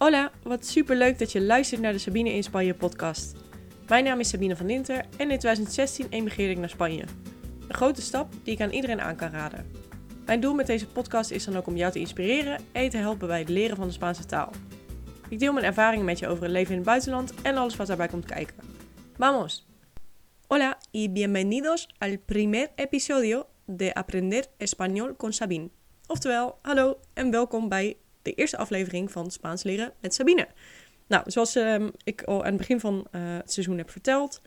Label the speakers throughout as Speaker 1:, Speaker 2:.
Speaker 1: Hola, wat super leuk dat je luistert naar de Sabine in Spanje podcast. Mijn naam is Sabine van Dinter en in 2016 emigreerde ik naar Spanje. Een grote stap die ik aan iedereen aan kan raden. Mijn doel met deze podcast is dan ook om jou te inspireren en te helpen bij het leren van de Spaanse taal. Ik deel mijn ervaringen met je over het leven in het buitenland en alles wat daarbij komt kijken. Vamos! Hola y bienvenidos al primer episodio de Aprender Español con Sabine. Oftewel, hallo en welkom bij de eerste aflevering van Spaans leren met Sabine. Nou, zoals ehm, ik al aan het begin van eh, het seizoen heb verteld,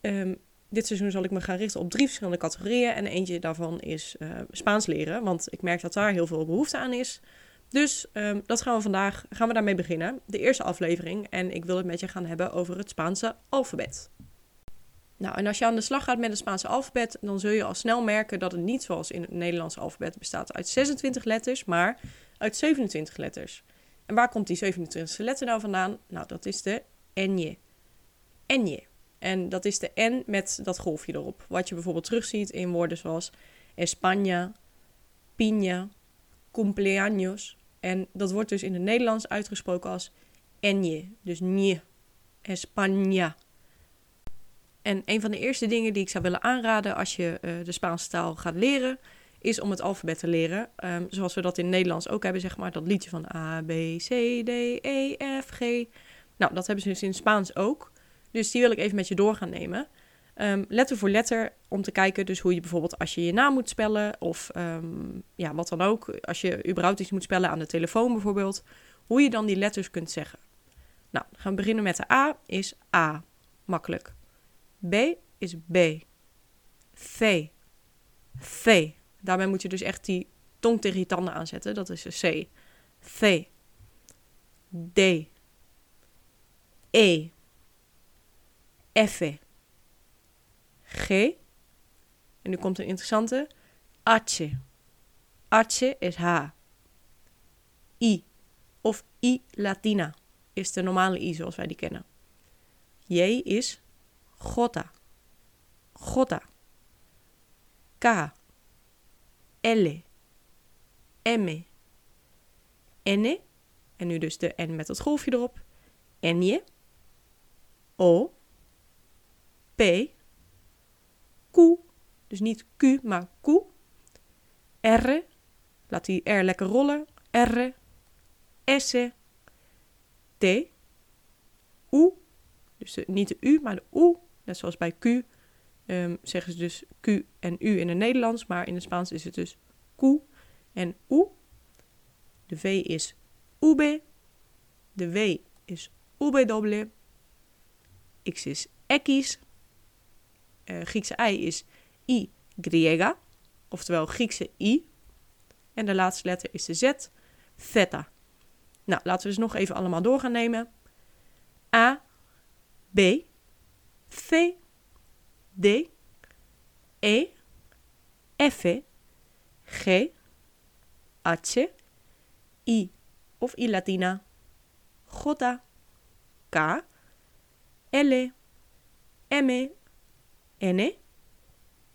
Speaker 1: um, dit seizoen zal ik me gaan richten op drie verschillende categorieën. En eentje daarvan is uh, Spaans leren, want ik merk dat daar heel veel behoefte aan is. Dus um, dat gaan we vandaag gaan we daarmee beginnen. De eerste aflevering. En ik wil het met je gaan hebben over het Spaanse alfabet. Nou, en als je aan de slag gaat met het Spaanse alfabet, dan zul je al snel merken dat het niet zoals in het Nederlandse alfabet bestaat uit 26 letters, maar uit 27 letters. En waar komt die 27e letter nou vandaan? Nou, dat is de ñ. ñ. En dat is de N met dat golfje erop. Wat je bijvoorbeeld terugziet in woorden zoals España, piña, cumpleaños. En dat wordt dus in het Nederlands uitgesproken als ñ. Dus ñ. España. En een van de eerste dingen die ik zou willen aanraden als je uh, de Spaanse taal gaat leren, is om het alfabet te leren. Um, zoals we dat in Nederlands ook hebben, zeg maar. Dat liedje van A, B, C, D, E, F, G. Nou, dat hebben ze dus in Spaans ook. Dus die wil ik even met je door gaan nemen. Um, letter voor letter, om te kijken dus hoe je bijvoorbeeld als je je naam moet spellen... of um, ja, wat dan ook, als je überhaupt iets moet spellen aan de telefoon bijvoorbeeld... hoe je dan die letters kunt zeggen. Nou, gaan we beginnen met de A, is A. Makkelijk. B is B. V. V. Daarbij moet je dus echt die tong tegen je tanden aanzetten. Dat is de C. V. D. E. F. G. En nu komt een interessante. H. H is H. I. Of I Latina is de normale I zoals wij die kennen. J is J. J. K. L, M, N, en nu dus de N met dat golfje erop, N, O, P, Q, dus niet Q, maar Q, R, laat die R lekker rollen, R, S, T, U, dus niet de U, maar de U, net zoals bij Q, um, zeggen ze dus Q en U in het Nederlands, maar in het Spaans is het dus Q en U. De V is UB, de W is UW, X is X, uh, Griekse I is I, Y, oftewel Griekse I. En de laatste letter is de Z, theta. Nou, laten we dus nog even allemaal door gaan nemen. A, B, V, D, E, F, G, H, I. Of I Latina, J, K, L, M, N,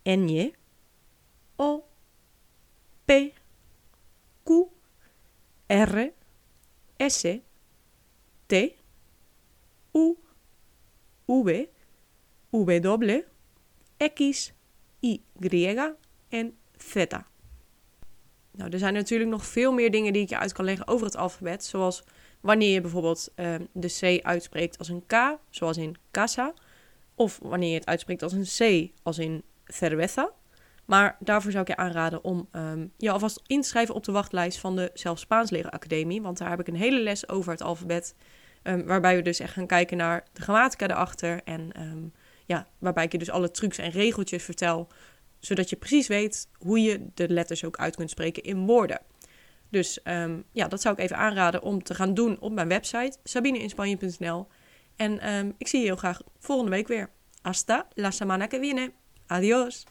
Speaker 1: N, O, P, Q, R, S, T, U, V, W, X, Y en Z. Nou, er zijn natuurlijk nog veel meer dingen die ik je uit kan leggen over het alfabet. Zoals wanneer je bijvoorbeeld uh, de C uitspreekt als een K, zoals in casa. Of wanneer je het uitspreekt als een C, als in cerveza. Maar daarvoor zou ik je aanraden om um, je alvast in te schrijven op de wachtlijst van de Zelf Spaans Leren Academie. Want daar heb ik een hele les over het alfabet. Um, waarbij we dus echt gaan kijken naar de grammatica erachter. En ja, waarbij ik je dus alle trucs en regeltjes vertel, zodat je precies weet hoe je de letters ook uit kunt spreken in woorden. Dus um, ja, dat zou ik even aanraden om te gaan doen op mijn website sabineinspanje.nl. En um, ik zie je heel graag volgende week weer. Hasta la semana que viene. Adiós.